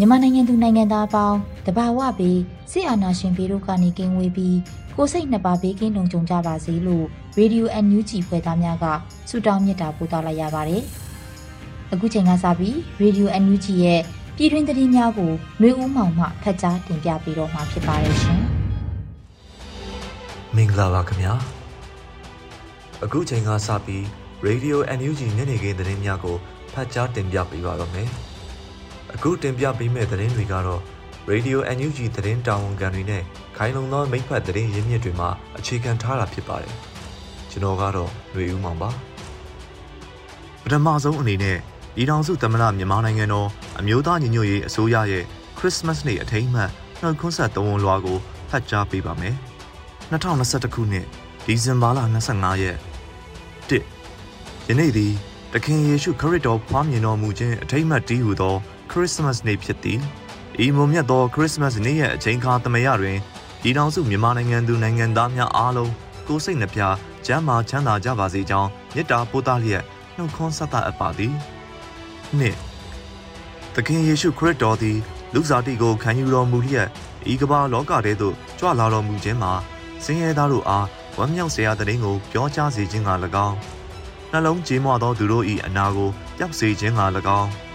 မြန်မာနိုင်ငံသူနိုင်ငံသားအပေါင်းတဘာဝပြီးစစ်အာဏာရှင်ပြည်တို့ကနေကင်းဝေးပြီးကိုစိတ်နှစ်ပါးဘေးကင်းလုံခြုံကြပါစေလို့ရေဒီယို NUG ဖွဲ့သားများကဆုတောင်းမေတ္တာပို့သလိုက်ရပါတယ်။အခုချိန်ကစပြီးရေဒီယို NUG ရဲ့ပြည်တွင်းသတင်းများကိုနှွေဦးမောင်မှဖတ်ကြားတင်ပြပေးတော့မှာဖြစ်ပါတယ်ရှင်။မင်္ဂလာပါခင်ဗျာ။အခုချိန်ကစပြီးရေဒီယို NUG ညနေခင်းသတင်းများကိုဖတ်ကြားတင်ပြပေးပါတော့မယ်။ အခုတင်ပြပေးမယ့်သတင်းတွေကတော့ Radio NUG သတင်းတာဝန်ခံတွေနဲ့ခိုင်လုံသောမိဖက်သတင်းရင်းမြစ်တွေမှာအခြေခံထားတာဖြစ်ပါတယ်။ကျွန်တော်ကတော့ຫນွေဦးမောင်ပါ။ပထမဆုံးအနေနဲ့ဒီတောင်စုသမ္မတမြန်မာနိုင်ငံတော်အမျိုးသားညီညွတ်ရေးအစိုးရရဲ့ Christmas နေ့အထိမ်းအမှတ်နှုတ်ခွန်းဆက်သဝန်လွှာကိုဖတ်ကြားပေးပါမယ်။2021ခုနှစ်ဒီဇင်ဘာလ25ရက်1ယနေ့သည်တခင်ယေရှုခရစ်တော်ဖွားမြင်တော်မူခြင်းအထိမ်းအမှတ်တည်းဟူသော ခရစ်စမတ်နေ့ဖြစ်သည်ဤမုံမြတ်သောခရစ်စမတ်နေ့ရဲ့အချိန်ခါသမယတွင်ဒီတောင်စုမြန်မာနိုင်ငံသူနိုင်ငံသားများအားလုံးကိုယ်စိတ်နှပြကျမ်းမာချမ်းသာကြပါစေကြောင်းမေတ္တာပို့သလျက်နှုတ်ခွန်းဆက်သအပ်ပါသည်နှစ်သခင်ယေရှုခရစ်တော်သည် လူစားတိကိုခံယူတော်မူလျက်ဤကမ္ဘာလောကထဲသို့ကြွလာတော်မူခြင်းမှာဆင်းရဲသားတို့အားဝမ်းမြောက်စရာတဲ့ရင်ကိုပြောကြားစေခြင်းက၎င်းနှလုံးကြေးမွသောသူတို့၏အနာကိုပျောက်စေခြင်းက၎င်း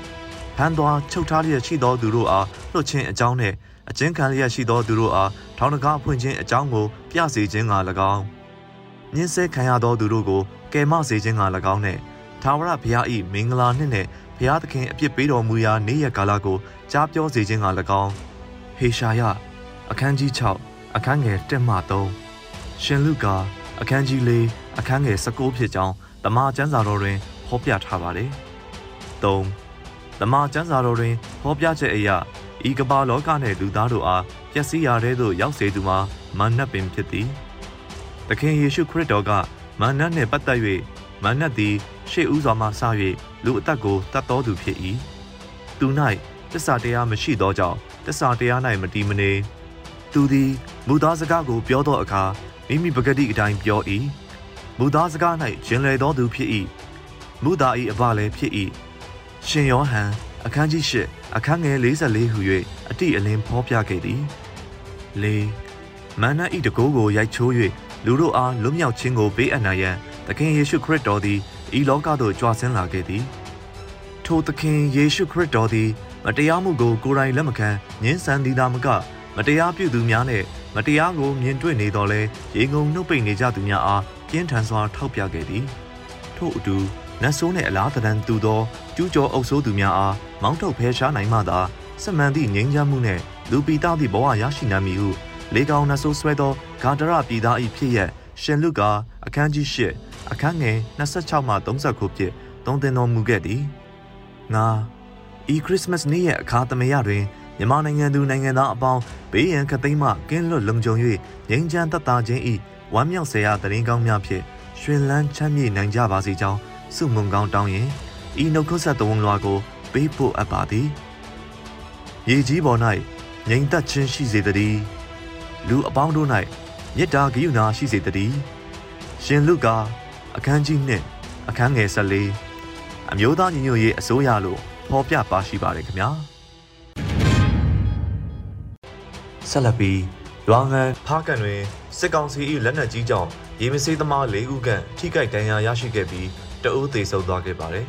ဖမ်းသွားချုပ်ထားလျက်ရှိသောသူတို့အားလွှတ်ခြင်းအကြောင်းနှင့်အကျဉ်းခံလျက်ရှိသောသူတို့အားထောင်တကားဖွင့်ခြင်းအကြောင်းကိုပြစေခြင်းက၎င်းညှင်းဆဲခံရသောသူတို့ကိုကယ်မစေခြင်းက၎င်းနှင့်သာဝရဘုရား၏မင်္ဂလာနှင့်နှင့်ဘုရားသခင်အပြစ်ပေးတော်မူရာနေ့ရက်ကာလကိုကြားပြောစေခြင်းက၎င်းဟေရှာယအခန်းကြီး6အခန်းငယ်1မှ3ရှင်လုကာအခန်းကြီး4အခန်းငယ်19ဖြစ်ကြောင်းတမန်ကျမ်းစာတော်တွင်ဟောပြထားပါတယ်3 တမန်ကျမ်းစာတော်တွင်ဟောပြချက်အရဤကမ္ဘာလောကနှင့်လူသားတို့အားပျက်စီးရာထဲသို့ရောက်စေသူမှာမာနပင်ဖြစ်သည်။သခင်ယေရှုခရစ်တော်ကမာနနှင့်ပတ်သက်၍မာနသည်ရှေ့ဦးစွာမှစ၍လူအသက်ကိုတတ်တော်သူဖြစ်၏။သူ၌တစ္ဆာတရားမရှိသောကြောင့်တစ္ဆာတရား၌မတည်မနေသူသည်မူသားစကားကိုပြောသောအခါမိမိပဂတိအတိုင်းပြော၏မူသားစကား၌ဂျင်လေတော်သူဖြစ်၏မူသား၏အဘလည်းဖြစ်၏ ရှင်ယောဟန်အခန်းကြီး၈အခန်းငယ်44ဟု၍အတိအလင်းဖော်ပြခဲ့သည်၄မန္နဤတကိုးကိုရိုက်ချိုး၍လူတို့အားလွတ်မြောက်ခြင်းကိုပေးအပ်နိုင်ရန်သခင်ယေရှုခရစ်တော်သည်ဤလောကသို့ကြွဆင်းလာခဲ့သည်ထိုသခင်ယေရှုခရစ်တော်သည်မတရားမှုကိုကိုယ်တိုင်လက်မခံညှင်းဆန်သည်သာမကမတရားပြုသူများနှင့်မတရားကိုမြင်တွေ့နေတော်လဲရေငုံနှုတ်ပိတ်နေကြသူများအားပြင်းထန်စွာထောက်ပြခဲ့သည်ထို့အတူ နတ်ဆိုးနှင့်အလားတန်တူသောကျူးကျော်အုပ်ဆိုးသူများအားမောင်းထုတ်ဖဲရှားနိုင်မှသာစမှန်သည့်ငြိမ်းချမ်းမှုနှင့်လူပီတာသည့်ဘဝရရှိနိုင်မည်ဟုလေကောင်နတ်ဆိုးဆွဲသောဂါဒရပြည်သား၏ဖြစ်ရက်ရှင်လုကာအခန်းကြီး၈အခန်းငယ်26မှ39ဖြင့်သုံးသင်တော်မူခဲ့သည်ငါဤခရစ်မတ်နေ့ရဲ့အခါသမယတွင်မြန်မာနိုင်ငံသူနိုင်ငံသားအပေါင်းဘေးရန်ခသိမ်းမှကင်းလွတ်လုံခြုံ၍ငြိမ်းချမ်းသက်သာခြင်း၏ဝမ်းမြောက်စရာတရင်ကောင်းများဖြင့်ရှင်လန်းချမ်းမြေ့နိုင်ကြပါစေကြောင်း စုမုံကောင်းတောင်းရင်ဤနှုတ်ခွန်းဆက်တော်လွာကိုပေးဖို့အပ်ပါသည်ရေကြီးပေါ်၌ငြိမ်သက်ခြင်းရှိစေတည်းလူအပေါင်းတို့၌မေတ္တာဂရုဏာရှိစေတည်းရှင်လုကာအခန်းကြီးနှင့်အခန်းငယ်14အမျိုးသားညီညွတ်ရေးအစိုးရလို့ဖော်ပြပါရှိပါတယ်ခင်ဗျာဆက်လက်ပြီးရွာငံဖားကန်တွင်စစ်ကောင်စီ၏လက်နက်ကြီးကြောင့်ရေမစေးသမား၄ဦးခန့်ထိခိုက်ဒဏ်ရာရရှိခဲ့ပြီး တအုပ်သေးဆုံးသွားခဲ့ပါတယ်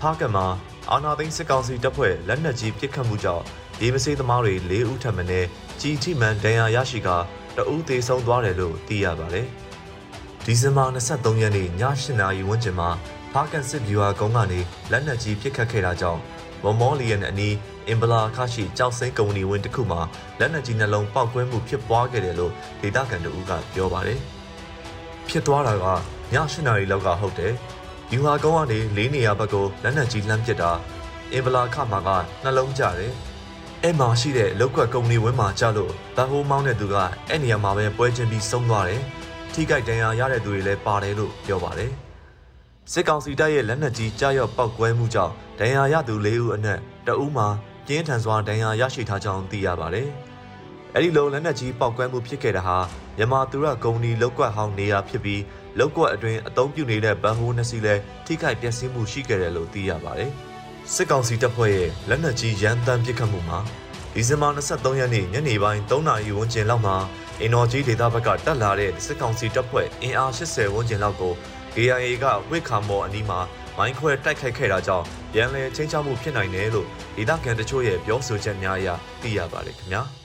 ဖားကံမှာအာနာသိန်းစစ်ကောင်စီတပ်ဖွဲ့လက်နက်ကြီးပစ်ခတ်မှုကြောင့်ရေမစေးသမားတွေ၄ဦးထပ်မံနဲ့ကြီးထိမှန်ဒဏ်ရာရရှိကတအူးသေးဆုံးသွားတယ်လို့သိရပါတယ်။ဒီဇင်ဘာ23ရက်နေ့ည8နာရီဝန်းကျင်မှာဖားကန်စစ်ဗျူဟာကုန်းကနေလက်နက်ကြီးပစ်ခတ်ခဲ့တာကြောင့်မမောလီယန်အနီးအင်ဘလာခရှိကြောက်စိမ်းကုမ္ပဏီဝင်တစ်ခုမှာလက်နက်ကြီးနှလုံးပောက်ကွဲမှုဖြစ်ပွားခဲ့တယ်လို့ဒေသခံတို့ကပြောပါတယ်။ဖြစ်သွားတာက ည8နာရီလောက်ကဟုတ်တယ်။ဗျူဟာကုန်းကနေ၄နေရာဘက်ကိုလက်နက်ကြီးလှမ်းပစ်တာအင်ဘလာခမှာကနှလုံးကျတယ်။အဲ့မှာရှိတဲ့လောက်ကွက်ကုမ္ပဏီဝင်းမှာကြလို့ဗဟိုးမောင်းတဲ့သူကအဲ့နေရာမှာပဲပွဲချင်းပြီးဆုံးသွားတယ်။ထိကြိုက်ဒဏ်ရာရတဲ့သူတွေလည်းပါတယ်လို့ပြောပါတယ်။စစ်ကောင်စီတပ်ရဲ့လက်နက်ကြီးကြားရောက်ပောက်ကွဲမှုကြောင့်ဒဏ်ရာရသူ၄ဦးအနက်တဦးမှာပြင်းထန်စွာဒဏ်ရာရရှိထားကြောင်းသိရပါတယ်။အဲဒီလိုလက်နက်ကြီးပောက်ကွဲမှုဖြစ်ခဲ့တာဟာ မြန်မာသူရကုမ္ပဏီလောက်ကွက်ဟောင်းနေရာဖြစ်ပြီးလောက်ကွက်အတွင်းအသုံးပြုနေတဲ့ဗန်ဟိုးနှစ်စီးလဲထိခိုက်ပျက်စီးမှုရှိခဲ့တယ်လို့သိရပါတယ်။စစ်ကောင်စီတပ်ဖွဲ့ရဲ့လက်နက်ကြီးရန်တမ်းပစ်ခတ်မှုမှာဒီဇင်ဘာ23ရက်နေ့ညနေပိုင်း3နာရီဝန်းကျင်လောက်မှာအင်နော်ဂျီဒေတာဘက်ကတက်လာတဲ့စစ်ကောင်စီတပ်ဖွဲ့အင်အား80ဝန်းကျင်လောက်ကို KIA ကဝစ်ခါမော်အနီးမှာမိုင်းခွဲတိုက်ခိုက်ခဲ့တာကြောင့်ရန်လဲချင်းချမှုဖြစ်နိုင်တယ်လို့ဒေသခံတချို့ရဲ့ပြောဆိုချက်များအရသိရပါတယ်ခင်ဗျာ။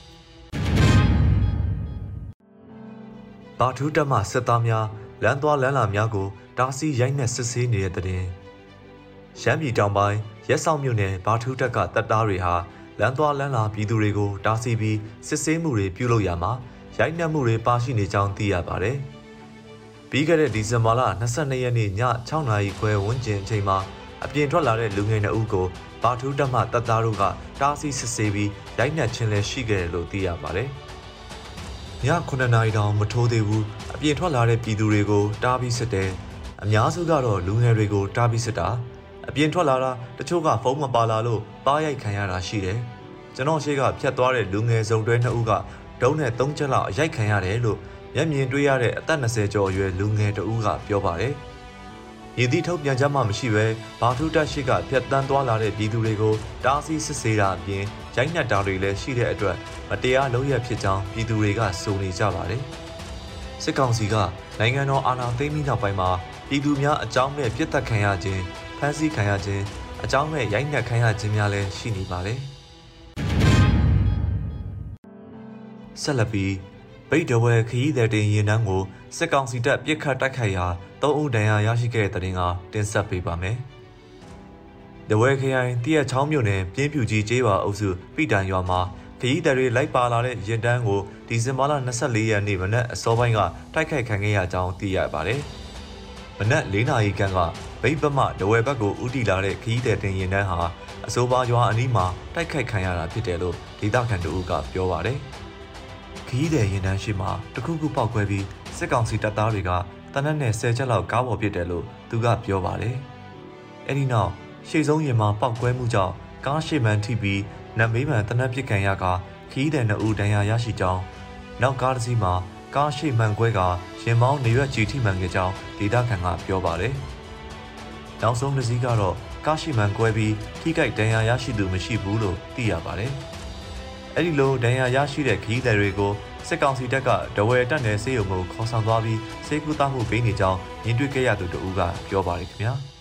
ဘာထူးတက်မှစစ်သားများလမ်းသွားလမ်းလာများကိုတားဆီးရိုက်နှက်စစ်ဆေးနေတဲ့တဲ့ရှမ်းပြည်တောင်ပိုင်းရက်ဆောင်မြို့နယ်ဘာထူးတက်ကတပ်သားတွေဟာလမ်းသွားလမ်းလာပြည်သူတွေကိုတားဆီးပြီးစစ်ဆေးမှုတွေပြုလုပ်ရမှာရိုက်နှက်မှုတွေပါရှိနေကြောင်းသိရပါတယ်။ပြီးခဲ့တဲ့ဒီဇင်ဘာလ22ရက်နေ့ည6နာရီခွဲဝန်းကျင်အချိန်မှာအပြင်ထွက်လာတဲ့လူငယ်2ဦးကိုဘာထူးတက်မှတပ်သားတို့ကတားဆီးစစ်ဆေးပြီးရိုက်နှက်ခြင်းလည်းရှိခဲ့တယ်လို့သိရပါတယ်။ ည9နာရီတောင်မထိုးသေးဘူးအပြင်ထွက်လာတဲ့ပြည်သူတွေကိုတားပြီးစစ်တယ်။အများစုကတော့လူငယ်တွေကိုတားပြီးစစ်တာအပြင်ထွက်လာတာတချို့ကဖုန်းမပါလာလို့ပါရိုက်ခံရတာရှိတယ်။ကျွန်တော်ရှေ့ကဖြတ်သွားတဲ့လူငယ်စုံတွဲ2ဦးကဒုံးနဲ့3ချက်လောက်အရိုက်ခံရတယ်လို့မျက်မြင်တွေ့ရတဲ့အသက်20ကျော်အရွယ်လူငယ်တဦးကပြောပါတယ်။ရည်သည့်ထုတ်ပြန်ချက်မှမရှိဘဲဘာထူးတက်ရှိကဖြတ်တန်းသွားလာတဲ့ပြည်သူတွေကိုတားဆီးစစ်ဆေးတာအပြင် ရိုက်နှက်တာတွေလည်းရှိတဲ့အတွက်မတရားလုပ်ရဖြစ်ကြောင်းပြည်သူတွေကစုံနေကြပါတယ်။စစ်ကောင်စီကနိုင်ငံတော်အာဏာသိမ်းပြီးနောက်ပိုင်းမှာပြည်သူများအကြောင်းမဲ့ပြစ်ဒဏ်ခံရခြင်းဖမ်းဆီးခံရခြင်းအကြောင်းမဲ့ရိုက်နှက်ခံရခြင်းများလည်းရှိနေပါတယ်။ဆက်လက်ပြီးဗိတ်တဝဲခရီးသည်တင်ရင်နှန်းကိုစစ်ကောင်စီတပ်ပြစ်ခတ်တိုက်ခိုက်ရာ၃ဦးဒဏ်ရာရရှိခဲ့တဲ့တဲ့တင်ကတင်ဆက်ပေးပါမယ်။ တဝဲခရိုင်တရက်ချောင်းမြို့နယ်ပြင်းဖြူကြီးကျေးရွာအုပ်စုပိတန်ရွာမှာခရီးသည်တွေလိုက်ပါလာတဲ့ရင်တန်းကိုဒီဇင်ဘာလ24ရက်နေ့မနက်အစောပိုင်းကတိုက်ခိုက်ခံခဲ့ရကြောင်းသိရပါတယ်။မနက်၄နာရီခန့်ကဗိတ်ပမတဝဲဘက်ကိုဦးတည်လာတဲ့ခရီးသည်တင်ရင်တန်းဟာအဆိုပါရွာအနီးမှာတိုက်ခိုက်ခံရတာဖြစ်တယ်လို့ဒေသခံတို့ကပြောပါတယ်။ခီးတဲ့ရင်တန်းရှိမှတခုခုပောက်ခွဲပြီးစစ်ကောင်စီတပ်သားတွေကတနက်နဲ့10ချက်လောက်ကားပေါ်ပစ်တယ်လို့သူကပြောပါတယ်။အဲဒီနောက် ရှေ့ဆုံးရင်မှာပောက်ကွဲမှုကြောင့်ကားရှေ့မှန်ထိပြီးနတ်မေးမှန်တနက်ပစ်ခံရကခီးတဲ့နှစ်ဦးဒဏ်ရာရရှိကြောင်းနောက်ကားတစ်စီးမှာကားရှေ့မှန်ကွဲကရင်မောင်းနေရွက်ကြီးထိမှန်ခဲ့ကြောင်းဒေသခံကပြောပါတယ်။နောက်ဆုံးတစ်စီးကတော့ကားရှေ့မှန်ကွဲပြီးထိခိုက်ဒဏ်ရာရရှိသူမရှိဘူးလို့သိရပါတယ်။အဲ့ဒီလိုဒဏ်ရာရရှိတဲ့ခရီးသည်တွေကိုစစ်ကောင်စီတပ်ကဒဝဲတက်နယ်စေယုံကိုခေါ်ဆောင်သွားပြီးစေကူတာမှုပေးနေကြောင်းမြင်တွေ့ခဲ့ရသူတို့ကပြောပါတယ်ခင်ဗျာ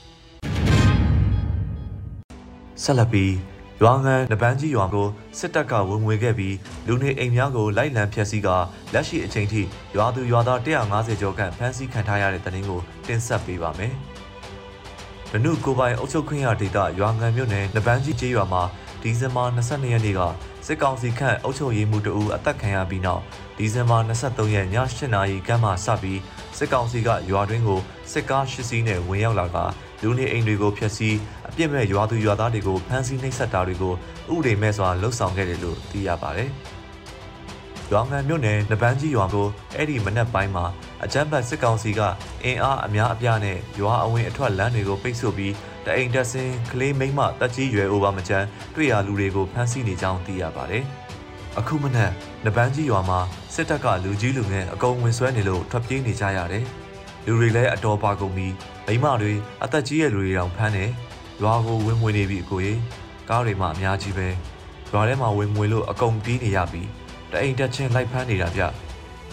ဆက်လက်ပြီးရွာငံနပန်းကြီးရွာကိုစစ်တပ်ကဝင်ငွေခဲ့ပြီးလူနေအိမ်များကိုလိုက်လံဖျက်ဆီးကလက်ရှိအချိန်ထိရွာသူရွာသား150ကျော်ခန့်ဖမ်းဆီးခံထားရတဲ့တရင်ကိုတင်ဆက်ပေးပါမယ်။ဗနုကိုပိုင်အုပ်ချုပ်ခွင့်ရဒေသရွာငံမြို့နယ်နပန်းကြီးကျေးရွာမှာဒီဇင်ဘာ22ရက်နေ့ကစစ်ကောင်စီခန့်အုပ်ချုပ်ရေးမှူးတဦးအသက်ခံရပြီးနောက်ဒီဇင်ဘာ23ရက်ည8နာရီခန့်မှစပြီးစစ်ကောင်စီကရွာတွင်းကိုစစ်ကား၈စီးနဲ့ဝင်ရောက်လာက လူနေအိမ်တွေကိုဖျက်ဆီးအပြစ်မဲ့ရွာသူရွာသားတွေကိုဖမ်းဆီးနှိပ်စက်တာတွေကိုဥပဒေမဲ့စွာလှုပ်ဆောင်ခဲ့တယ်လို့သိရပါတယ်။ရွာငံမြို့နယ်နပန်းကြီးရွာကိုအဲ့ဒီမနက်ပိုင်းမှာအကြမ်းဖက်စစ်ကောင်စီကအင်အားအများအပြားနဲ့ရွာအဝင်အထွက်လမ်းတွေကိုပိတ်ဆို့ပြီးတအိမ်တက်ဆင်းကလေးမိမတက်ကြီးရွယ်အိုပါမချမ်းတွေ့ရလူတွေကိုဖမ်းဆီးနေကြောင်းသိရပါတယ်။အခုမနက်နပန်းကြီးရွာမှာစစ်တပ်ကလူကြီးလူငယ်အကုန်ဝင်ဆွဲနေလို့ထွက်ပြေးနေကြရတယ်။ လူတွေလည်းအတော်ပါကုန်ပြီးမိမတွေအသက်ကြီးရဲ့လူတွေတောင်ဖမ်းနေရွာကိုဝင်ဝင်နေပြီအကိုကြီးကားတွေမှအများကြီးပဲရွာထဲမှာဝင်ဝင်လို့အကုန်ပြေးနေရပြီတအိမ်တက်ချင်းလိုက်ဖမ်းနေတာဗျ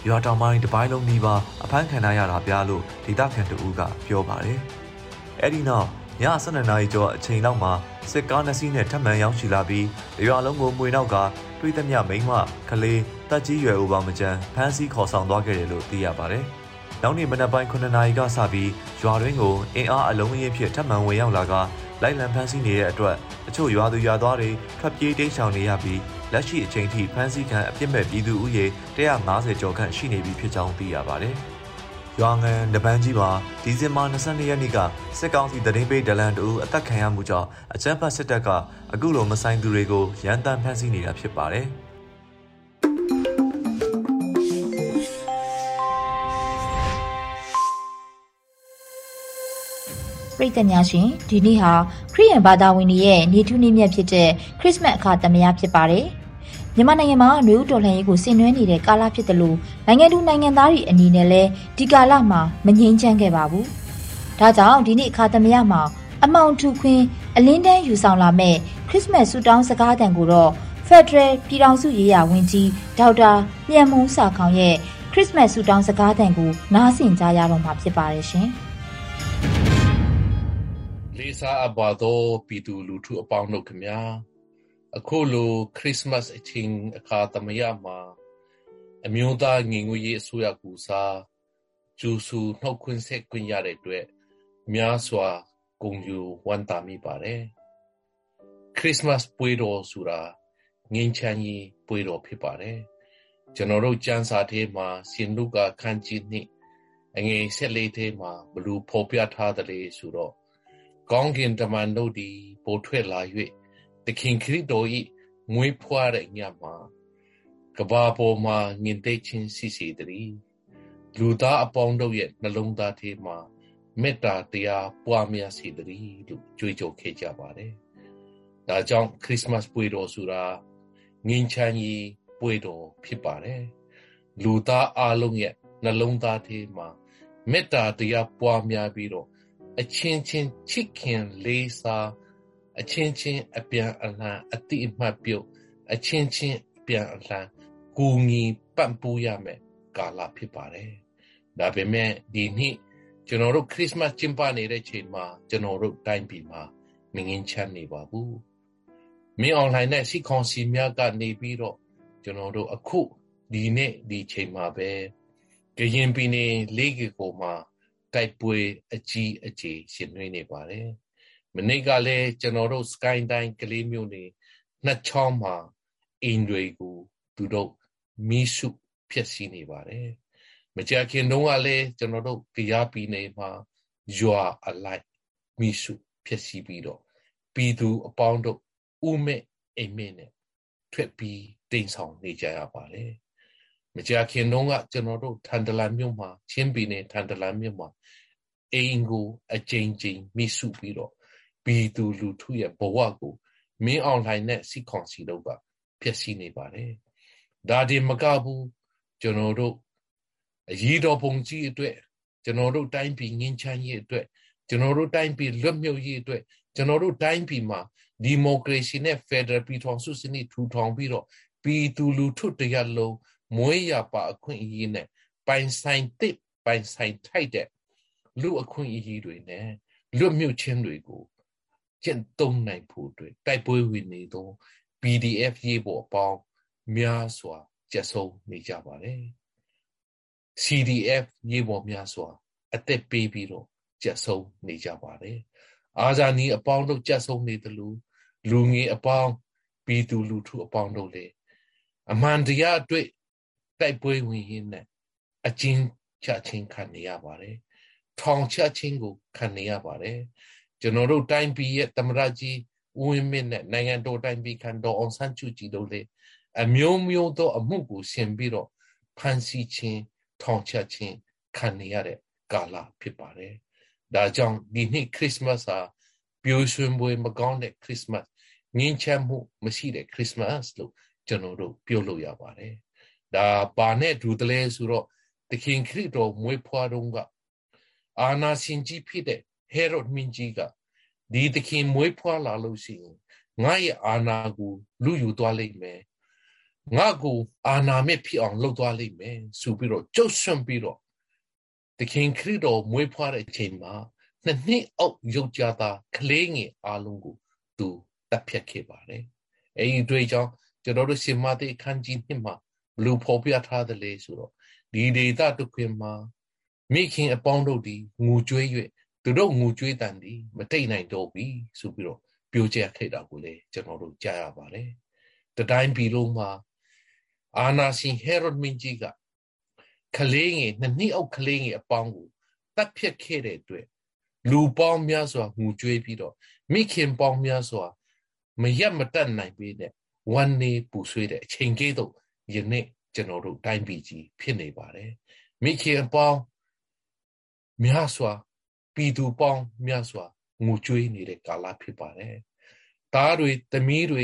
ရွာတောင်ပိုင်းတပိုင်းလုံးနီးပါအဖမ်းခံရတာဗျာလို့ဒေသခံတူကပြောပါတယ်။အဲ့ဒီနောက်ည12နာရီကျော်အချိန်လောက်မှာစစ်ကားနှစ်စီးနဲ့ထပ်မံရောက်ရှိလာပြီးရွာလုံးကိုမှွေနောက်ကတွေးသမျှမိန်းမကလေးတက်ကြီးရွယ်ဦးပါမကျန်ဖမ်းဆီးခေါ်ဆောင်သွားခဲ့တယ်လို့သိရပါတယ်။ နောက်နေ့မနက်ပိုင်း9နာရီကစပြီးရွာတွင်းကိုအင်အားအလုံးအင်းဖြစ်ထပ်မံဝင်ရောက်လာကလိုက်လံဖမ်းဆီးနေတဲ့အတွက်အချို့ရွာသူရွာသားတွေထွက်ပြေးတိမ်းရှောင်နေရပြီးလက်ရှိအချိန်ထိဖမ်းဆီးခံအပြစ်မဲ့ပြည်သူဥယေ150ကျော်ခန့်ရှိနေပြီဖြစ်ကြောင်းသိရပါတယ်။ရွာငံနပန်းကြီးမှာဒီဇင်ဘာ22ရက်နေ့ကစစ်ကောင်စီတရင်ပေးဒလန်တူအသက်ခံရမှုကြောင့်အကြမ်းဖက်စစ်တပ်ကအခုလိုမဆိုင်သူတွေကိုရန်တမ်းဖမ်းဆီးနေတာဖြစ်ပါတယ်။ ရိတ်တညာရှင်ဒီနေ့ဟာခရစ်ယာန်ဘာသာဝင်တွေရဲ့နေထူးနေ့မြတ်ဖြစ်တဲ့ခရစ်စမတ်အခါသမယဖြစ်ပါတယ်။မြန်မာနိုင်ငံမှာနှွေဦးတော်လှန်ရေးကိုဆင်နွှဲနေတဲ့ကာလဖြစ်တယ်လို့နိုင်ငံသူနိုင်ငံသားတွေအနေနဲ့လည်းဒီကာလမှာမငြိမ်းချမ်းခဲ့ပါဘူး။ဒါကြောင့်ဒီနေ့အခါသမယမှာအမောင်ထူခွင်းအလင်းတန်းယူဆောင်လာမဲ့ခရစ်စမတ်ဆူတောင်းစကားတန်ကိုတော့ Federal ပြည်ထောင်စုရေးရာဝန်ကြီးဒေါက်တာမြန်မုံစာခေါင်ရဲ့ခရစ်စမတ်ဆူတောင်းစကားတန်ကိုနားဆင်ကြရတော့မှာဖြစ်ပါတယ်ရှင်။ လေးစားအပ်ပါသောပြည်သူလူထုအပေါင်းတို့ခင်ဗျာ။အခုလိုခရစ်မတ်အချိန်အခါသမယမှာအမျိုးသားငင်ငွေရေးအစိုးရကူစားကျူစုနှုတ်ခွင့်ဆက်ခွင့်ရတဲ့အတွက်များစွာဂုဏ်ယူဝမ်းသာမိပါတယ်ခရစ်မတ်ပွဲတော်ဆိုတာငင်းချမ်းရေးပွဲတော်ဖြစ်ပါတယ်ကျွန်တော်တို့ကျမ်းစာထဲမှာရှင်လုကာခန်းကြီးနှစ်အငယ်၁၄ထဲမှာဘလူဖော်ပြထားတယ်လေဆိုတော့ ကောင်းကင်တမန်တို့သည်ပိုထွက်လာ၍သခင်ခရစ်တော်၏မွေးဖွားတဲ့ညမှာကဘာပေါ်မှာမြင်သိချင်းစီစီတည်းလူသားအပေါင်းတို့ရဲ့နှလုံးသားထဲမှာမေတ္တာတရားပွားများစေတည်းလို့ကြွေးကြော်ခဲ့ကြပါတယ်။ဒါကြောင့်ခရစ်မတ်ပွဲတော်ဆိုတာငင်းချမ်းကြီးပွဲတော်ဖြစ်ပါတယ်။လူသားအလုံးရဲ့နှလုံးသားထဲမှာမေတ္တာတရားပွားများပြီးတော့ အချင်းချင်းချစ်ခင်လေးစားအချင်းချင်းအပြန်အလှန်အတိအမှတ်ပြုတ်အချင်းချင်းအပြန်အလှန်ကူညီပံ့ပိုးရမယ်ကာလဖြစ်ပါတယ်။ဒါပေမဲ့ဒီနှစ်ကျွန်တော်တို့ခရစ်စမတ်ကျင်းပနေတဲ့ချိန်မှာကျွန်တော်တို့တိုင်းပြည်မှာမငင်းချမ်းနေပါဘူး။မင်းအွန်လိုင်းနဲ့စီကွန်စီများကနေပြီးတော့ကျွန်တော်တို့အခုဒီနေ့ဒီချိန်မှာပဲကရင်ပြည်နယ်လေးကကိုမှာ တိုက်ပွဲအကြီးအကျယ်ရှင်နေနေပါတယ်။မနေ့ကလည်းကျွန်တော်တို့ sky တိုင်းကလေးမျိုးနေနှစ်ချောင်းမှာအင်တွေကိုသူတို့မီးစုဖြစ်စီနေပါတယ်မကြခင်တုန်းကလည်းကျွန်တော်တို့တရားပြည်နေမှာရွာအလိုက်မီးစုဖြစ်စီပြီးတော့ပြည်သူအပေါင်းတို့ဥမဲ့အိမ်မက်နဲ့ထွက်ပြီးတိမ်ဆောင်နေကြရပါတယ် မကြခင်တုန်းကကျွန်တော်တို့ထန်တလန်မြို့မှာချင်းပြည်နယ်ထန်တလန်မြို့မှာအိမ်ကိုအကြိမ်ကြိမ်မိစုပြီးတော့ပြည်သူလူထုရဲ့ဘဝကိုမင်းအောင်လှိုင်နဲ့စီခွန်စီတို့ကဖျက်ဆီးနေပါတယ်ဒါဒီမကဘူးကျွန်တော်တို့အရေးတော်ပုံကြီးအတွက်ကျွန်တော်တို့တိုင်းပြည်ငင်းချမ်းရေးအတွက်ကျွန်တော်တို့တိုင်းပြည်လွတ်မြောက်ရေးအတွက်ကျွန်တော်တို့တိုင်းပြည်မှာဒီမိုကရေစီနဲ့ဖက်ဒရယ်ပြည်ထောင်စုစနစ်ထူထောင်ပြီးတော့ပြည်သူလူထုတရားလုံး မွေးရပါအခွင့်အရေးနဲ့ပိုင်ဆိုင်တစ်ပိုင်ဆိုင်ထိုက်တဲ့လူအခွင့်အရေးတွေနဲ့လွတ်မြောက်ခြင်းတွေကိုကျင့်သုံးနိုင်ဖို့အတွက်တိုက်ပွဲဝင်နေသော PDF ရေးပေါ်အပေါင်းများစွာကျဆုံးနေကြပါတယ် CDF ရေးပေါ်များစွာအသက်ပေးပြီးတော့ကျဆုံးနေကြပါတယ်အာဇာနည်အပေါင်းတို့ကျဆုံးနေတယ်လို့လူငယ်အပေါင်းပြည်သူလူထုအပေါင်းတို့လေအမှန်တရားအတွက် တိုက်ပွဲဝင်ရင်းနဲ့အကျဉ်းချခြင်းခံနေရပါတယ်ထောင်ချခြင်းကိုခံနေရပါတယ်ကျွန်တော်တို့တိုင်းပြည်ရဲ့သမရကြီးဦးဝင်းမြင့်နဲ့နိုင်ငံတော်တိုင်းပြည်ခံတော်အောင်ဆန်းစုကြည်တို့လေအမျိုးမျိုးသောအမှုကိုဆင်ပြီးတော့ဖန်ဆီးခြင်းထောင်ချခြင်းခံနေရတဲ့ကာလဖြစ်ပါတယ်။ဒါကြောင့်ဒီနှစ်ခရစ်စမတ်ဟာပျော်ရွှင်ပွဲမကောင်းတဲ့ခရစ်စမတ်ငြိမ်းချမ်းမှုမရှိတဲ့ခရစ်စမတ်လို့ကျွန်တော်တို့ပြောလို့ရပါတယ်။ ဒါပါနဲ့ဒူတလဲဆိုတော့သခင်ခရစ်တော်မွေးဖွားတော့ကအာနာရှင်ကြီးဖြစ်တဲ့ဟေရောဒ်မင်းကြီးကဒီသခင်မွေးဖွားလာလို့ရှိရင်ငါရဲ့အာနာကိုလူယူသွားလိမ့်မယ်ငါကိုအာနာမဲ့ဖြစ်အောင်လုပ်သွားလိမ့်မယ်ဆိုပြီးတော့ကြုတ်ဆွန့်ပြီးတော့သခင်ခရစ်တော်မွေးဖွားတဲ့အချိန်မှာနှစ်နှစ်အောက်ရုပ်ကြသားကလေးငယ်အားလုံးကိုသူတပ်ဖြတ်ခဲ့ပါတယ်အဲဒီတွေ့ကြောင့်ကျွန်တော်တို့ရှင်မသိအခန်းကြီးနှစ်မှာ ဘလို့ဖော်ပြထားတယ်လေဆိုတော့ဒီဒေတာတုခွင်မှာမိခင်အပေါင်းတို့ဒီငူကျွေး၍သူတို့ငူကျွေးတန်ဒီမတိတ်နိုင်တော့ပြီဆိုပြီးတော့ပြောကြခဲ့တာကိုလေကျွန်တော်တို့ကြားရပါတယ်တတိုင်းပြည်လုံးမှာအာနာရှင်ဟေရိုဒ်မင်းကြီးကကလေးငယ်နှစ်နှစ်အောက်ကလေးငယ်အပေါင်းကိုတတ်ဖြတ်ခဲ့တဲ့အတွက်လူပေါင်းများစွာငူကျွေးပြီးတော့မိခင်ပေါင်းများစွာမရက်မတက်နိုင်ပေတဲ့ဝမ်းနေပူဆွေးတဲ့အချိန်ကြီးတော့ ယနေ့ကျွန်တော်တို့တိုင်းပြည်ကြီးဖြစ်နေပါတယ်မိခင်ပေါင်းများစွာပြည်သူပေါင်းများစွာငိုကြွေးနေတဲ့ကာလဖြစ်ပါတယ်။သားတွေသမီးတွေ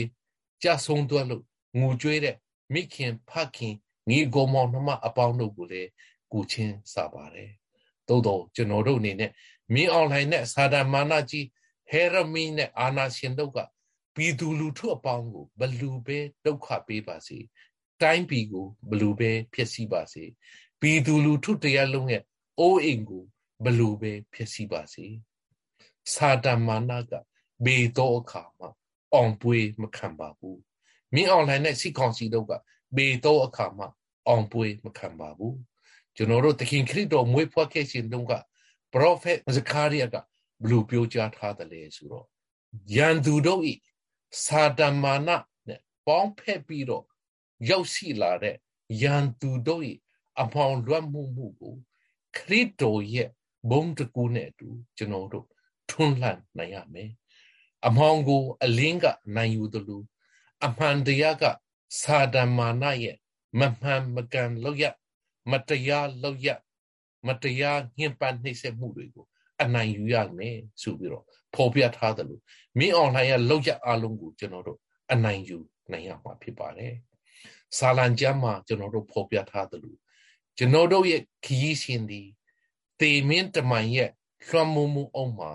ကြဆုံးသွားလို့ငိုကြွေးတဲ့မိခင်ဖခင်ငီကိုမောင်နှမအပေါင်းတို့ကိုလည်းကူချင်းစားပါတယ်။သို့တော့ကျွန်တော်တို့အနေနဲ့မင်းအွန်လိုင်းနဲ့စာဒမာနကြီးဟေရမီနဲ့အာနာရှင်တို့ကပြည်သူလူထုအပေါင်းကိုဘလူပဲဒုက္ခပေးပါစေ။ တိုင်းပြည်ကိုဘလူပဲဖြစ်စီပါစေ။ပြည်သူလူထုတရားလုံးရဲ့အိုးအိမ်ကိုဘလို့ပဲဖြစ်စီပါစေစာတမာနကဘေတော့အခါမှာအောင်ပွေးမခံပါဘူးမင်းအွန်လိုင်းနဲ့စီကောင်စီတို့ကဘေတော့အခါမှာအောင်ပွေးမခံပါဘူးကျွန်တော်တို့သခင်ခရစ်တော်မွေးဖွားခဲ့ခြင်းတုန်းကပရောဖက်ဇကာရိယကဘလို့ပြောကြားထားတယ်လဲဆိုတော့ယန်သူတို့ဤစာတမာနနဲ့ပေါင်းဖက်ပြီးတော့ ရောက်ရှိလာတဲ့ယန်သူတို့ဤအဖောင်လွတ်မှုမှုကိုခရစ်တော်ရဲ့ဘုံတကူနဲ့အတူကျွန်တော်တို့ထွန်းလှန်နိုင်ရမယ်အမောင်ကို အလင်းကနိုင်ယူသလိုအမှန်တရားကစာဒမာနရဲ့မမှန်မကန်လောက်ရမတရားလောက်ရမတရားညှဉ်းပန်းနှိပ်စက်မှုတွေကိုအနိုင်ယူရမယ်ဆိုပြီးတော့ဖော်ပြထားတယ်လို့မင်းအွန်လိုင်းရဲ့လောက်ရအလုံးကိုကျွန်တော်တို့အနိုင်ယူနိုင်ရမှာဖြစ်ပါတယ်။ စာလံကျမ်းမှာကျွန်တော်တို့ဖော်ပြထားတယ်လို့ကျွန်တော်တို့ရဲ့ခရီးရှင်ဒီတေမင်းတမန်ရဲ့လွှမ်းမိုးမှုအောင်မှာ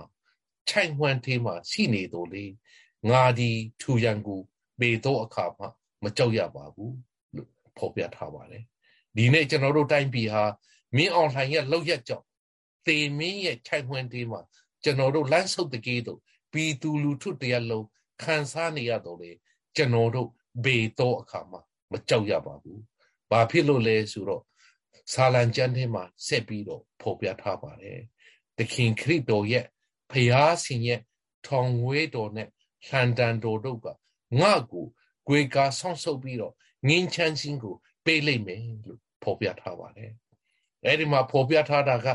ခြိုက်ဝှမ်းသေးမှာရှိနေတော်လေငါဒီထူရန်ကိုပေတော့အခါမှမကြောက်ရပါဘူးလို့ဖော်ပြထားပါတယ်ဒီနေ့ကျွန်တော်တို့တိုင်းပြည်ဟာမင်းအောင်လှိုင်ရဲ့လောက်ရက်ကြောင့်တေမင်းရဲ့ခြိုက်ဝှမ်းသေးမှာကျွန်တော်တို့လမ်းဆုပ်တကေးတို့ပြည်သူလူထုတရားလုံးခံစားနေရတော့လေကျွန်တော်တို့ဘေတော့အခါမှ မကြောက်ရပါဘူးဘာဖြစ်လို့လဲဆိုတော့ဆာလံကျမ်းထဲမှာဆက်ပြီးတော့ဖော်ပြထားပါတယ်။သခင်ခရစ်တော်ရဲ့ဖျားရှင်ရဲ့ထောင်ဝဲတော်နဲ့ဟန်တန်တော်တို့ကငါ့ကိုကြွေကာဆောင်းဆုပ်ပြီးတော့ငင်းချမ်းခြင်းကိုပေးလိုက်မယ်လို့ဖော်ပြထားပါတယ်။အဲဒီမှာဖော်ပြထားတာက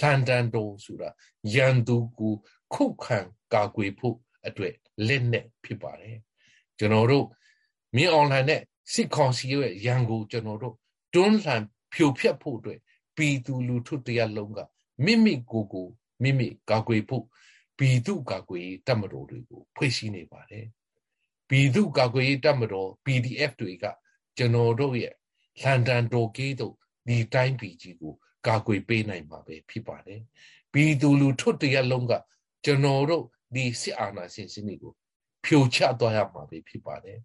ဟန်တန်တော်ဆိုတာယန်သူကိုခုခံကာကွယ်ဖို့အတွက်လက်နဲ့ဖြစ်ပါတယ်။ကျွန်တော်တို့မြင်းအွန်လိုင်းနဲ့ စစ်ကောင်စီရဲ့ရန်ကိုကျွန်တော်တို့တွန်းလှန်ဖြိုဖျက်ဖို့အတွက်ပြည်သူလူထုတရားလုံးကမိမိကိုယ်ကိုမိမိကာကွယ်ဖို့ပြည်သူကာကွယ်ရေးတပ်မတော်တွေကိုဖွဲ့စည်းနေပါတယ်ပြည်သူကာကွယ်ရေးတပ်မတော် PDF တွေကကျွန်တော်တို့ရဲ့လန်ဒန်တော်ကီးတို့ဒီတိုင်းပြည်ကြီးကိုကာကွယ်ပေးနိုင်မှာပဲဖြစ်ပါတယ်ပြည်သူလူထုတရားလုံးကကျွန်တော်တို့ဒီစစ်အာဏာရှင်စနစ်ကိုဖြိုချသွားရမှာပဲဖြစ်ပါတယ်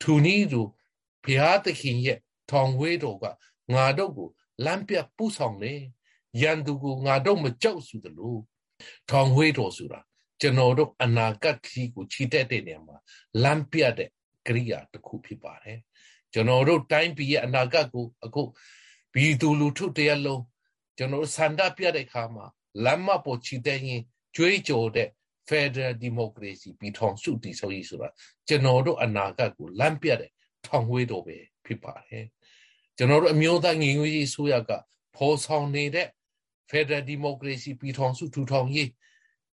သူနည်းသူ ဘုရားသခင်ရဲ့ထောင်ဝဲတော်ကငါတို့ကိုလမ်းပြပူဆောင်တယ်ရန်သူကိုငါတို့မကြောက်စုသလိုထောင်ဝေးတော်ဆိုတာကျွန်တော်တို့အနာဂတ်ကြီးကိုခြိတက်တဲ့နေရာမှာလမ်းပြတဲ့ကရိယာတစ်ခုဖြစ်ပါတယ်ကျွန်တော်တို့တိုင်းပြည်ရဲ့အနာဂတ်ကိုအခုဘီသူလူထုတရလုံးကျွန်တော်ဆန္ဒပြတဲ့အခါမှာလမ်းမပေါ်ခြိတက်ရင်ကြွေးကြော်တဲ့ Federal Democracy ပြည်ထောင်စုတည်ဆောက်ရေးဆိုတာကျွန်တော်တို့အနာဂတ်ကိုလမ်းပြတဲ့ ထောင်ဝေးတော်ပဲဖြစ်ပါတယ်ကျွန်တော်တို့အမျိုးသားညီညွတ်ရေးဆိုရကဖော်ဆောင်နေတဲ့ Federal Democracy ပြည်ထောင်စုထူထောင်ရေး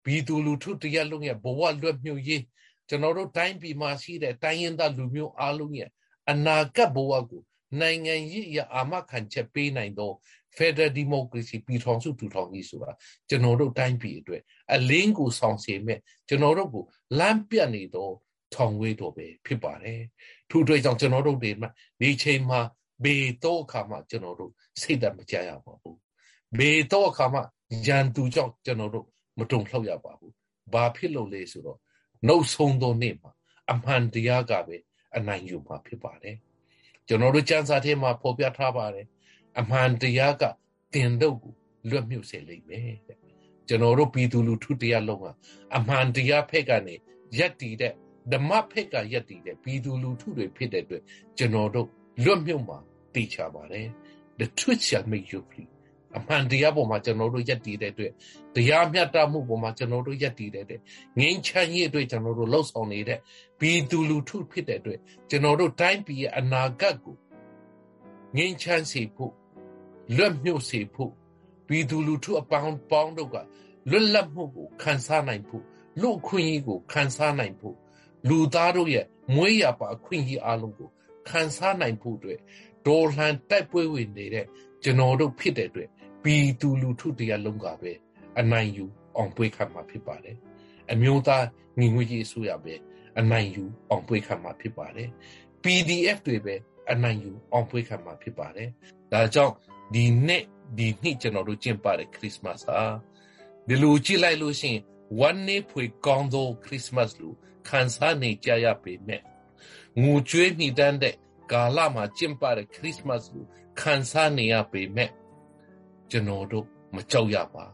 ပြည်သူလူထုတရားလုံးရဲ့ဘဝလွတ်မြောက်ရေးကျွန်တော်တို့တိုင်းပြည်မှာရှိတဲ့တိုင်းရင်းသားလူမျိုးအားလုံးရဲ့အနာဂတ်ဘဝကိုနိုင်ငံရေးရအာမခံချက်ပေးနိုင်သော Federal Democracy ပြည်ထောင်စုထူထောင်ရေးဆိုတာကျွန်တော်တို့တိုင်းပြည်အတွက်အလင်းကိုဆောင်စေမဲ့ကျွန်တော်တို့ကိုလမ်းပြနေသောထောင်ဝေးတော်ပဲဖြစ်ပါတယ်။ ထို့အတွက်ကြောင့်ကျွန်တော်တို့ဒီမှာဒီချိန်မှာဘေတော့အခါမှကျွန်တော်တို့စိတ်တမကြရပါဘူးဘေတော့အခါမှရန်သူကြောင့်ကျွန်တော်တို့မတုံ့လှုပ်ရပါဘူးဘာဖြစ်လို့လဲဆိုတော့နှုတ်ဆုံးသောနေ့မှာအမှန်တရားကပဲအနိုင်ယူမှာဖြစ်ပါတယ်ကျွန်တော်တို့စံစာထဲမှာဖော်ပြထားပါတယ်အမှန်တရားကတင်တို့ကိုလွတ်မြုပ်စေလိမ့်မယ်တဲ့ကျွန်ကျွန်တော်တို့ပြည်သူလူထုတရားလုံးကအမှန်တရားဖက်ကနေရက်တည်တဲ့ ဓမ္မဖက်ကရက်တည်တဲ့ပြည်သူလူထုတွေဖြစ်တဲ့အတွက်ကျွန်တော်တို့လွတ်မြုပ်မှာတည်ချပါတယ် the truth shall make you free အမှန်တရားပေါ်မှာကျွန်တော်တို့ယက်တည်တဲ့အတွက်တရားမျှတမှုပေါ်မှာကျွန်တော်တို့ယက်တည်တဲ့အတွက်ငြိမ်းချမ်းရေးအတွက်ကျွန်တော်တို့လှုပ်ဆောင်နေတဲ့ဘီသူလူထုဖြစ်တဲ့အတွက်ကျွန်တော်တို့တိုင်းပြည်ရဲ့အနာဂတ်ကိုငြိမ်းချမ်းစေဖို့လွတ်မြောက်စေဖို့ဘီသူလူထုအပေါင်းပေါင်းတို့ကလွတ်လပ်မှုကိုခံစားနိုင်ဖို့လူခွင့်ရေးကိုခံစားနိုင်ဖို့ လူသားတို့ရဲ့မွေးရပါအခွင့်အရေးအလုံးကိုခံစားနိုင်ဖို့အတွက်ဒေါ်လှန်တိုက်ပွဲဝင်နေတဲ့ကျွန်တော်တို့ဖြစ်တဲ့အတွက်ပြည်သူလူထုတရားလုံးကပဲအနိုင်ယူအောင်ပွေးခံမှာဖြစ်ပါတယ်အမျိုးသားညီညွတ်ရေးအစိုးရပဲအနိုင်ယူအောင်ပွေးခံမှာဖြစ်ပါတယ် PDF တွေပဲအနိုင်ယူအောင်ပွေးခံမှာဖြစ်ပါတယ်ဒါကြောင့်ဒီနေ့ဒီနှစ်ကျွန်တော်တို့ကျင်းပတဲ့ခရစ်စမတ်ဟာဒီလိုကြည့်လိုက်လို့ရှိရင် ဝမ်းနေဖွေကောင်းသောခရစ်စမတ်လို့ခံစားနေကြရပေမဲ့ငိုကြွေးမိတမ်းတဲ့ကာလမှာကျင်းပတဲ့ခရစ်စမတ်ကိုခံစားနေရပေမဲ့ကျွန်တော်တို့မကြောက်ရပါ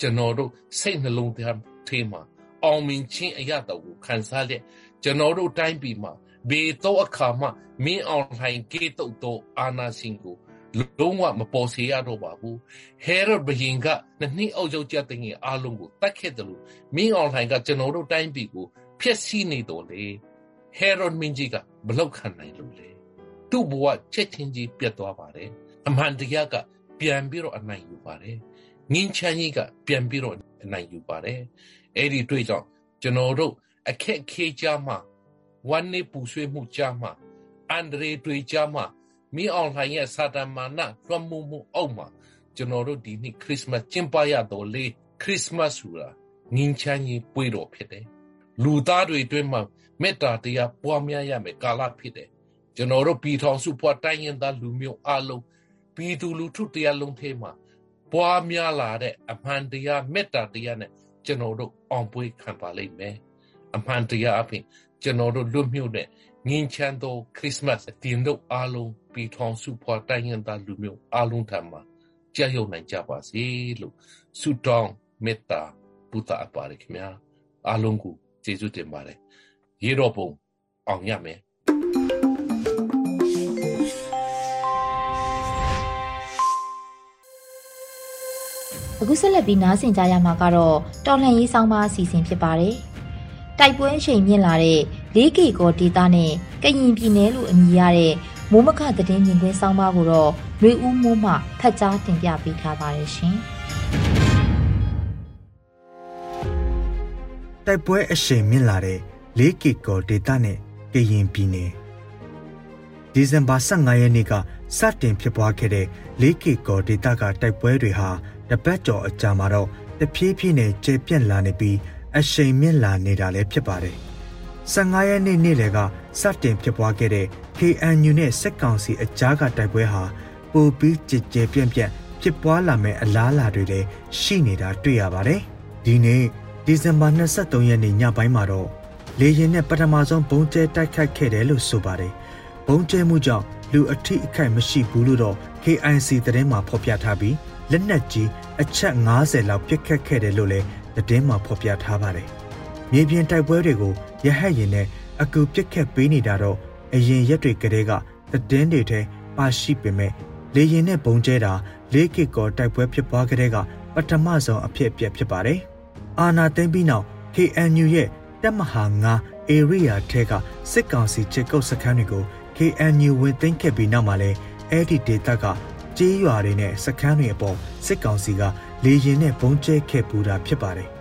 ကျွန်တော်တို့စိတ်နှလုံးသားထဲမှာအောင်မြင်ခြင်းအရာတော်ကိုခံစားလက်ကျွန်တော်တို့တိုင်းပြည်မှာဘေတော့အခါမှမင်းအောင်လှိုင်ကေတုတ်သောအာနာရှင်ကို လုံးဝမပေါ်စေရတော့ပါဘူးဟဲရဘယင်ကနှစ်နှစ်အုပ်ချုပ်ကြတဲ့ငယ်အားလုံးကိုတတ်ခဲ့တယ်လို့မင်းအောင်လှိုင်ကကျွန်တော်တို့တိုင်းပြည်ကိုဖျက်ဆီးနေတော်လေဟဲရောမင်းကြီးကဘလောက်ခံနိုင်လို့လဲသူ့ဘဝချက်ချင်းကြီးပြတ်သွားပါတယ်အမှန်တရားကပြန်ပြီးတော့အနိုင်ယူပါတယ်ငင်းချမ်းကြီးကပြန်ပြီးတော့အနိုင်ယူပါတယ်အဲ့ဒီတွေ့ကြောင့်ကျွန်တော်တို့အခက်ခဲကြမှာဝမ်းနေပူဆွေးမှုကြမှာအန်ဒရေတွေ့ကြမှာ မင်းအောင်လှိုင်ရဲ့စာတမန်နာလွှမ်းမိုးမှုအောက်မှာကျွန်တော်တို့ဒီနေ့ခရစ်စမတ်ကျင်းပရတော့လေခရစ်စမတ်ဆိုတာငင်းချမ်းကြီးပွဲတော်ဖြစ်တယ်လူသားတွေအတွင်းမှာမေတ္တာတရားပွားများရမယ်ကာလဖြစ်တယ်ကျွန်တော်တို့ပြည်ထောင်စုပွားတိုင်းရင်သားလူမျိုးအလုံးပြည်သူလူထုတရားလုံးထဲမှာပွားများလာတဲ့အမှန်တရားမေတ္တာတရားနဲ့ကျွန်တော်တို့အောင်ပွဲခံပါလိမ့်မယ်အမှန်တရားအပြင်ကျွန်တော်တို့လွတ်မြောက်တဲ့ ငင်းချမ်းသောခရစ်စမတ်အတင်တို့အားလုံးပြည်ထောင်စုဖွာတိုင်းရင်းသားလူမျိုးအားလုံးထံမှာကြာရောက်နိုင်ကြပါစေလို့ဆုတောင်းမေတ္တာဘုရားအပါရခင်ဗျာအားလုံးကိုကျေးဇူးတင်ပါတယ်ရေတော်ပုံအောင်ရမယ်အခုဆက်လက်ပြီးနားဆင်ကြရမှာကတော့တော်လှန်ရေးဆောင်ပါအစီအစဉ်ဖြစ်ပါတယ်။တိုက်ပွဲအချိန်မြင့်လာတဲ့ 4K ကောဒေတာနဲ့ကရင်ပြည်နယ်လို့အမည်ရတဲ့မိုးမခသတင်းမြင်ကွင်းဆောင်ပါကိုတော့ရွေဦးမိုးမှဖတ်ကြားတင်ပြပေးထားပါတယ်ရှင်။တိုက်ပွဲအချိန်မြင့်လာတဲ့ 4K ကောဒေတာနဲ့ကရင်ပြည်နယ်ဒီဇင်ဘာ15ရက်နေ့ကစတင်ဖြစ်ပွားခဲ့တဲ့ 4K ကောဒေတာကတိုက်ပွဲတွေဟာတပတ်ကျော်အကြာမှာတော့တဖြည်းဖြည်းနဲ့ကျေပြန့်လာနေပြီးအရှိန်မြင့်လာနေတာလည်းဖြစ်ပါတယ်။ 15ရက်နေ့နေ့လယ်ကစတင်ဖြစ်ပွားခဲ့တဲ့ KNU နဲ့စက်ကောင်စီအကြားကတိုက်ပွဲဟာပိုပြီးကြည်ကြဲပြန့်ပြန့်ဖြစ်ပွားလာမဲ့အလားအလာတွေလည်းရှိနေတာတွေ့ရပါတယ်။ဒီနေ့ဒီဇင်ဘာ23ရက်နေ့ညပိုင်းမှာတော့လေရင်နဲ့ပထမဆုံးဘုံကျဲတိုက်ခိုက်ခဲ့တယ်လို့ဆိုပါတယ်။ဘုံကျဲမှုကြောင့်လူအထိအခိုက်မရှိဘူးလို့တော့ KIC သတင်းမှာဖော်ပြထားပြီးလက်နက်ကြီးအချက်90လောက်ပစ်ခတ်ခဲ့တယ်လို့လည်းသတင်းမှာဖော်ပြထားပါတယ်။ မြေပြင်တိုက်ပွဲတွေကိုရဟတ်ရင်နဲ့အကူပစ်ခတ်ပေးနေတာတော့အရင်ရက်တွေကတည်းကသတင်းတွေထဲပါရှိပေမဲ့လေရင်နဲ့ဘုံကျဲတာ၄ကစ်ကောတိုက်ပွဲဖြစ်ပွားခဲ့တဲ့ကပထမဆုံးအဖြစ်အပျက်ဖြစ်ပါတယ်။အာနာသိမ့်ပြီးနောက် KNU ရဲ့တပ်မဟာ9 area ထဲကစစ်ကောင်စီချေကုတ်စခန်းတွေကို KNU ဝင်သိမ်းခဲ့ပြီးနောက်မှာလဲအဲ့ဒီဒေသကကျေးရွာတွေနဲ့စခန်းတွေအပေါ်စစ်ကောင်စီကလေရင်နဲ့ပုံကျဲခဲ့ပူတာဖြစ်ပါတယ်။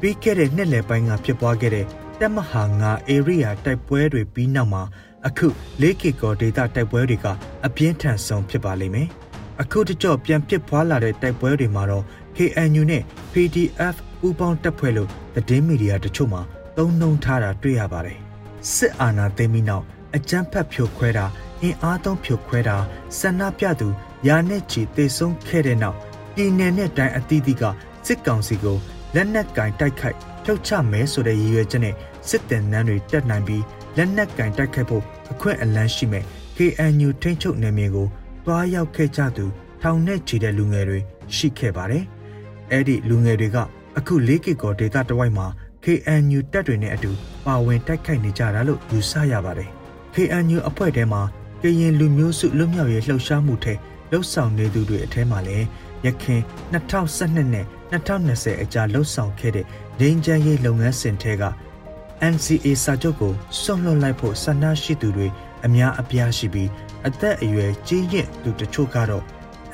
ပြီးခဲ့တဲ့နှစ်လယ်ပိုင်းကဖြစ်ပွားခဲ့တဲ့တပ်မဟာ9 area တိုက်ပွဲတွေပြီးနောက်မှာအခု၄ကီကောဒေတာတိုက်ပွဲတွေကအပြင်းထန်ဆုံးဖြစ်ပါလိမ့်မယ်။အခုတကြော့ပြန်ဖြစ်ပွားလာတဲ့တိုက်ပွဲတွေမှာတော့ KNU နဲ့ PDF ပူးပေါင်းတပ်ဖွဲ့လို့သတင်းမီဒီယာတချို့မှာသုံးနှုံထားတာတွေ့ရပါတယ်။စစ်အာဏာသိမ်းပြီးနောက်အကြမ်းဖက်ဖြိုခွဲတာအင်အားသုံးဖြိုခွဲတာဆန္ဒပြသူရာနဲ့ချီတေဆုံးခဲ့တဲ့နောက်ပြည်내နဲ့တိုင်းအသီးသီးကစစ်ကောင်စီကို လက်နက်ကင်တိုက်ခိုက်ဖြုတ်ချမဲဆိုတဲ့ရည်ရွယ်ချက်နဲ့စစ်တပ်နန်းတွေတက်နိုင်ပြီးလက်နက်ကင်တိုက်ခိုက်ဖို့အခွင့်အလမ်းရှိမဲ့ KNU ထိန်းချုပ်နယ်မြေကိုတွားရောက်ခဲ့ကြသူထောင်နဲ့ချီတဲ့လူငယ်တွေရှိခဲ့ပါတယ်။အဲ့ဒီလူငယ်တွေကအခုလေးကီကောဒေတာတဝိုက်မှာ KNU တပ်တွေနဲ့အတူပါဝင်တိုက်ခိုက်နေကြတာလို့ယူဆရပါတယ်။ KNU အဖွဲ့ထဲမှာကရင်လူမျိုးစုလွတ်မြောက်ရေးလှုပ်ရှားမှုထဲလှုပ်ဆောင်နေသူတွေအထဲမှာလည်းရခင်2012နဲ့ 2020အကြားလှုပ်ဆောင်ခဲ့တဲ့ဒိန်ချန်ရေးလုပ်ငန်းစဉ်ထဲက NCA စာချုပ်ကိုစွန့်လွတ်လိုက်ဖို့ဆန္ဒရှိသူတွေအများအပြားရှိပြီးအသက်အရွယ်ကြီးရင့်သူတချို့ကတော့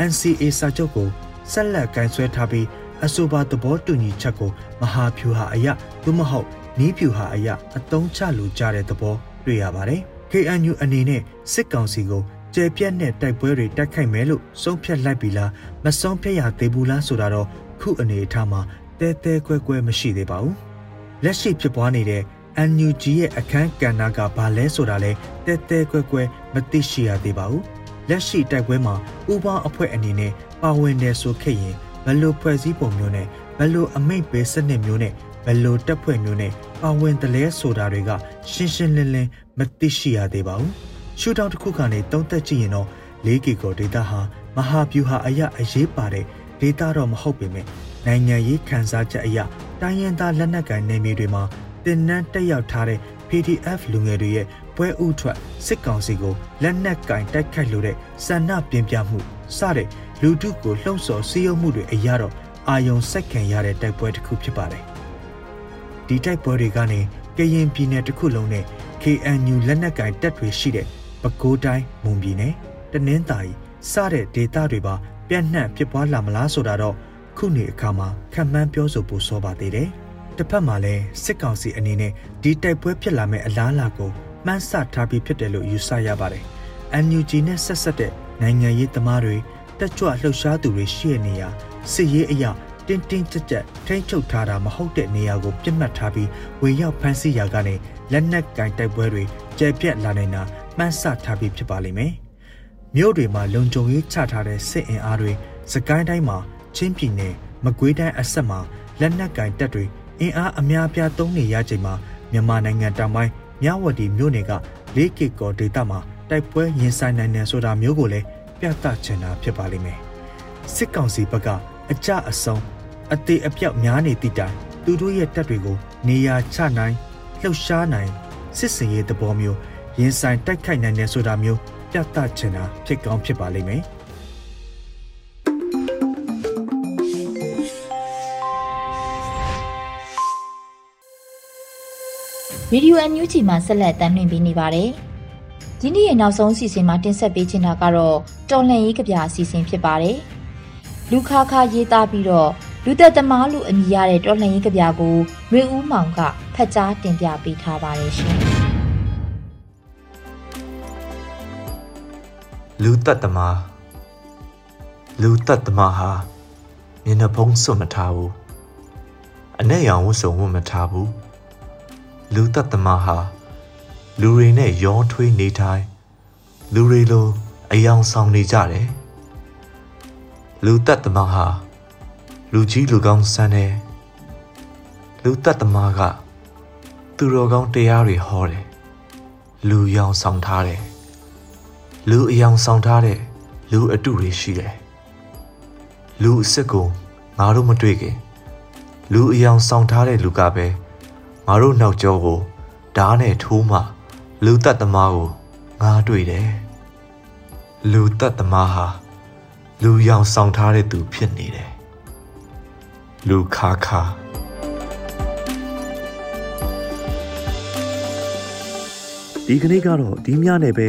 NCA စာချုပ်ကိုဆက်လက်ကင်ဆွဲထားပြီးအဆိုပါသဘောတူညီချက်ကိုမဟာဖြူဟာအယသို့မဟုတ်နီးဖြူဟာအယအတုံးချလိုကြတဲ့သဘောတွေ့ရပါတယ်။ KNU အနေနဲ့စစ်ကောင်စီကိုကျယ်ပြန့်တဲ့တိုက်ပွဲတွေတိုက်ခိုက်မယ်လို့ဆုံးဖြတ်လိုက်ပြီလားမဆုံးဖြတ်ရသေးဘူးလားဆိုတာတော့ ခုအနေအထားမှာတဲတဲကွဲကွဲမရှိသေးပါဘူး။လက်ရှိဖြစ်ပွားနေတဲ့ NUG ရဲ့အခန်းကဏ္ဍကဘာလဲဆိုတာလဲတဲတဲကွဲကွဲမသိရှိရသေးပါဘူး။လက်ရှိတိုက်ပွဲမှာဥပအဖွဲ့အနေနဲ့ပါဝင်တယ်ဆိုခဲ့ရင်ဘယ်လိုဖွဲ့စည်းပုံမျိုးနဲ့ဘယ်လိုအမိတ်ပေးစနစ်မျိုးနဲ့ဘယ်လိုတပ်ဖွဲ့မျိုးနဲ့ပါဝင်တယ်လဲဆိုတာတွေကရှင်းရှင်းလင်းလင်းမသိရှိရသေးပါဘူး။ရှူတောင်တစ်ခုကနေတုံးသက်ကြည့်ရင်တော့၄ကီကိုဒေတာဟာမဟာဗျူဟာအရာအရေးပါတဲ့ ဒေတာတော့မဟုတ်ပေမဲ့နိုင်ငံရေးခန်းစားချက်အရာတိုင်းရင်းသားလက်နက်ကိုင်နေမြေတွေမှာတင်နန်းတက်ရောက်ထားတဲ့ PDF လူငယ်တွေရဲ့ပွဲဥထွက်စစ်ကောင်စီကိုလက်နက်ကင်တိုက်ခိုက်လို့တဲ့စန္ဒပြင်ပြမှုစတဲ့လူထုကိုလှုံ့ဆော်စည်းရုံးမှုတွေအရတော့အာယုံစက်ခံရတဲ့တိုက်ပွဲတစ်ခုဖြစ်ပါတယ်။ဒီတိုက်ပွဲတွေကနေကရင်ပြည်နယ်တစ်ခုလုံးနဲ့ KNU လက်နက်ကင်တပ်တွေရှိတဲ့ပဲခူးတိုင်းမွန်ပြည်နယ်တနင်္သာရီစတဲ့ဒေသတွေပါ ပြန့်နှံ့ဖြစ်ပွားလာမလားဆိုတာတော့ခုနေအခါမှာခံမှန်းပြောဆိုဖို့စောပါသေးတယ်။တစ်ဖက်မှာလည်းစစ်ကောင်စီအနေနဲ့ဒီတိုက်ပွဲဖြစ်လာမယ့်အလားအလာကိုမှန်းဆထားပြီးဖြစ်တယ်လို့ယူဆရပါတယ်။ NUG နဲ့ဆက်ဆက်တဲ့နိုင်ငံရေးသမားတွေတက်ကြွလှုပ်ရှားသူတွေရှိတဲ့နေရာစစ်ရေးအရာတင်းတင်းကြပ်ကြပ်ထိန်းချုပ်ထားတာမဟုတ်တဲ့နေရာကိုပြစ်မှတ်ထားပြီးဝေရောက်ဖမ်းဆီးရာကနေလက်နက်ကင်တိုက်ပွဲတွေကျယ်ပြန့်လာနေတာမှန်းဆထားပြီးဖြစ်ပါလိမ့်မယ်။ မြို့တွေမှာလုံခြုံရေးချထားတဲ့စစ်အင်အားတွေစကိုင်းတိုင်းမှာချင်းပြည်နယ်မကွေးတိုင်းအဆက်မှာလက်နက်ကင်တပ်တွေအင်အားအများပြားသုံးနေရချိန်မှာမြန်မာနိုင်ငံတောင်ပိုင်းမြဝတီမြို့နယ်က၄ကီကောဒေသမှာတိုက်ပွဲရင်ဆိုင်နိုင်တယ်ဆိုတာမျိုးကိုလည်းပြသချင်တာဖြစ်ပါလိမ့်မယ်။စစ်ကောင်စီဘက်ကအကြအဆုံးအသေးအပြောက်များနေသည့်တိုင်သူတို့ရဲ့တပ်တွေကိုနေရာချနိုင်လှုပ်ရှားနိုင်စစ်စင်ရေးသဘောမျိုးရင်ဆိုင်တိုက်ခိုက်နိုင်တယ်ဆိုတာမျိုး ပြသချင်တာဖြစ်ကောင်းဖြစ်ပါလိမ့်မယ်။ Radio NUG မှာဆက်လက်တင်ပြနေပါတယ်။ဒီနေ့ရဲ့နောက်ဆုံးအစီအစဉ်မှာတင်ဆက်ပေးချင်တာကတော့တော်လှန်ရေးကြပြအစီအစဉ်ဖြစ်ပါတယ်။လူခါခါရေးသားပြီးတော့လူသက်သမားလူအမည်ရတဲ့တော်လှန်ရေးကြပြကိုရွေဦးမောင်ကဖတ်ကြားတင်ပြပေးထားပါတယ်ရှင်။ လူသက်သမားလူသက်သမားဟာမျက်နှာဖုံးစွတ်မထားဘူး။အနဲ့ရောင်ဝတ်စုံဝတ်မထားဘူး။လူသက်သမားဟာလူတွေနဲ့ရောထွေးနေထိုင်လူတွေလိုအယောင်ဆောင်နေကြတယ်လူသက်သမားဟာလူကြီးလူကောင်းဆန်းတယ်လူသက်သမားကသူတော်ကောင်းတရားတွေဟောတယ်လူယောင်ဆောင်ထားတယ် လူအယောင်ဆောင်ထားတဲ့လူအတုတွေရှိတယ်လူအစ်စ်ကိုငါတို့မတွေ့ခင်လူအယောင်ဆောင်ထားတဲ့လူကပဲငါတို့နောက်ကျောကိုဓားနဲ့ထိုးမှလူသက်သမားကိုငါတွေ့တယ်လူသက်သမားဟာလူရောင်ဆောင်ထားတဲ့သူဖြစ်နေတယ်လူခါခါဒီကနေ့ကတော့ဒီညနေပဲ